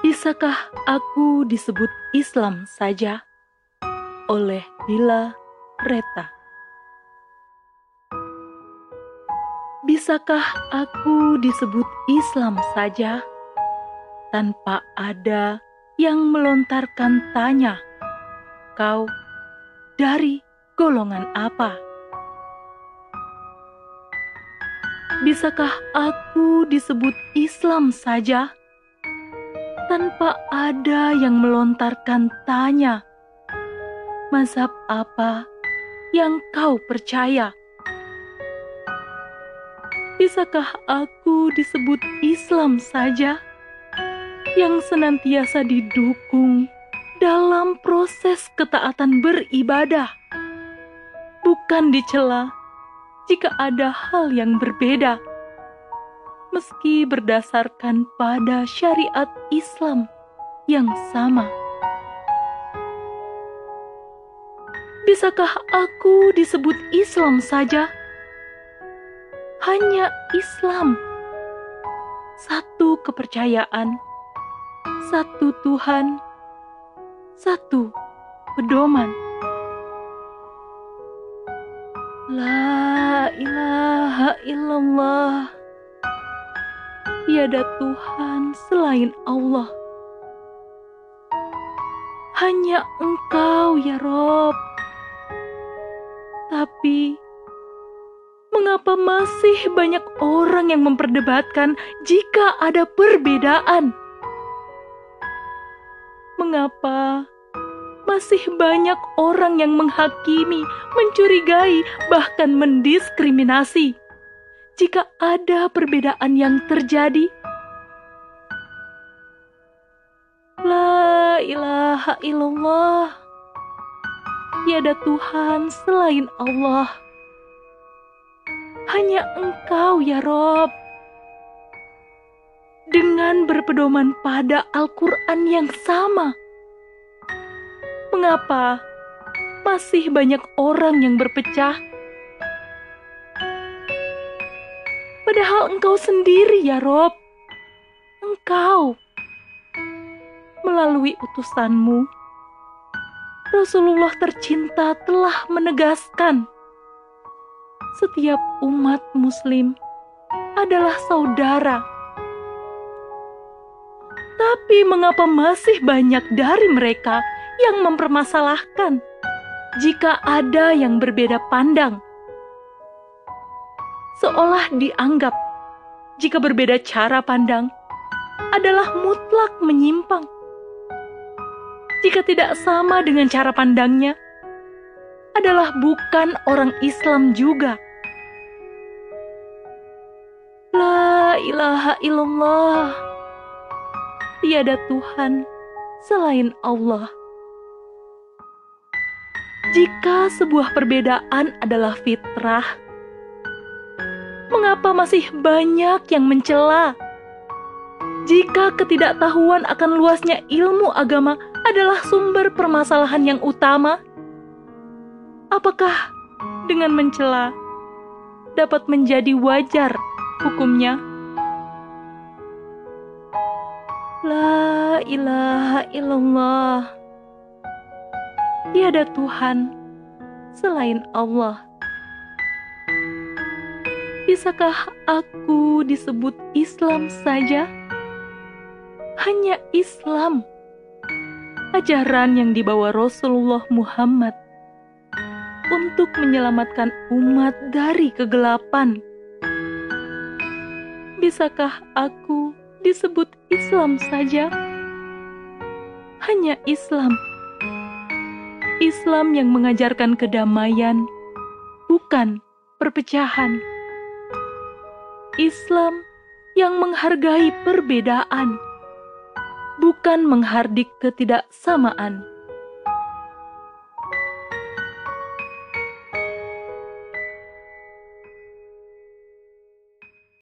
Bisakah aku disebut Islam saja? Oleh Bila Reta. Bisakah aku disebut Islam saja tanpa ada yang melontarkan tanya, "Kau dari golongan apa?" Bisakah aku disebut Islam saja tanpa ada yang melontarkan tanya, "Mazhab apa yang kau percaya?" Bisakah aku disebut Islam saja yang senantiasa didukung dalam proses ketaatan beribadah, bukan dicela jika ada hal yang berbeda, meski berdasarkan pada syariat Islam yang sama. Bisakah aku disebut Islam saja? hanya Islam. Satu kepercayaan, satu Tuhan, satu pedoman. La ilaha illallah. Tiada Tuhan selain Allah. Hanya Engkau ya Rob. Tapi mengapa masih banyak orang yang memperdebatkan jika ada perbedaan? Mengapa masih banyak orang yang menghakimi, mencurigai, bahkan mendiskriminasi jika ada perbedaan yang terjadi? La ilaha illallah. Tiada Tuhan selain Allah hanya Engkau ya Rob. Dengan berpedoman pada Al-Quran yang sama. Mengapa masih banyak orang yang berpecah? Padahal engkau sendiri ya Rob. Engkau melalui utusanmu, Rasulullah tercinta telah menegaskan setiap umat Muslim adalah saudara. Tapi, mengapa masih banyak dari mereka yang mempermasalahkan jika ada yang berbeda pandang? Seolah dianggap jika berbeda cara pandang adalah mutlak menyimpang. Jika tidak sama dengan cara pandangnya, adalah bukan orang Islam juga. La ilaha illallah. Tiada Tuhan selain Allah. Jika sebuah perbedaan adalah fitrah, mengapa masih banyak yang mencela? Jika ketidaktahuan akan luasnya ilmu agama adalah sumber permasalahan yang utama, apakah dengan mencela dapat menjadi wajar hukumnya? La ilaha illallah. Tiada Tuhan selain Allah. Bisakah aku disebut Islam saja? Hanya Islam. Ajaran yang dibawa Rasulullah Muhammad untuk menyelamatkan umat dari kegelapan. Bisakah aku disebut Islam saja? Hanya Islam. Islam yang mengajarkan kedamaian, bukan perpecahan. Islam yang menghargai perbedaan, bukan menghardik ketidaksamaan.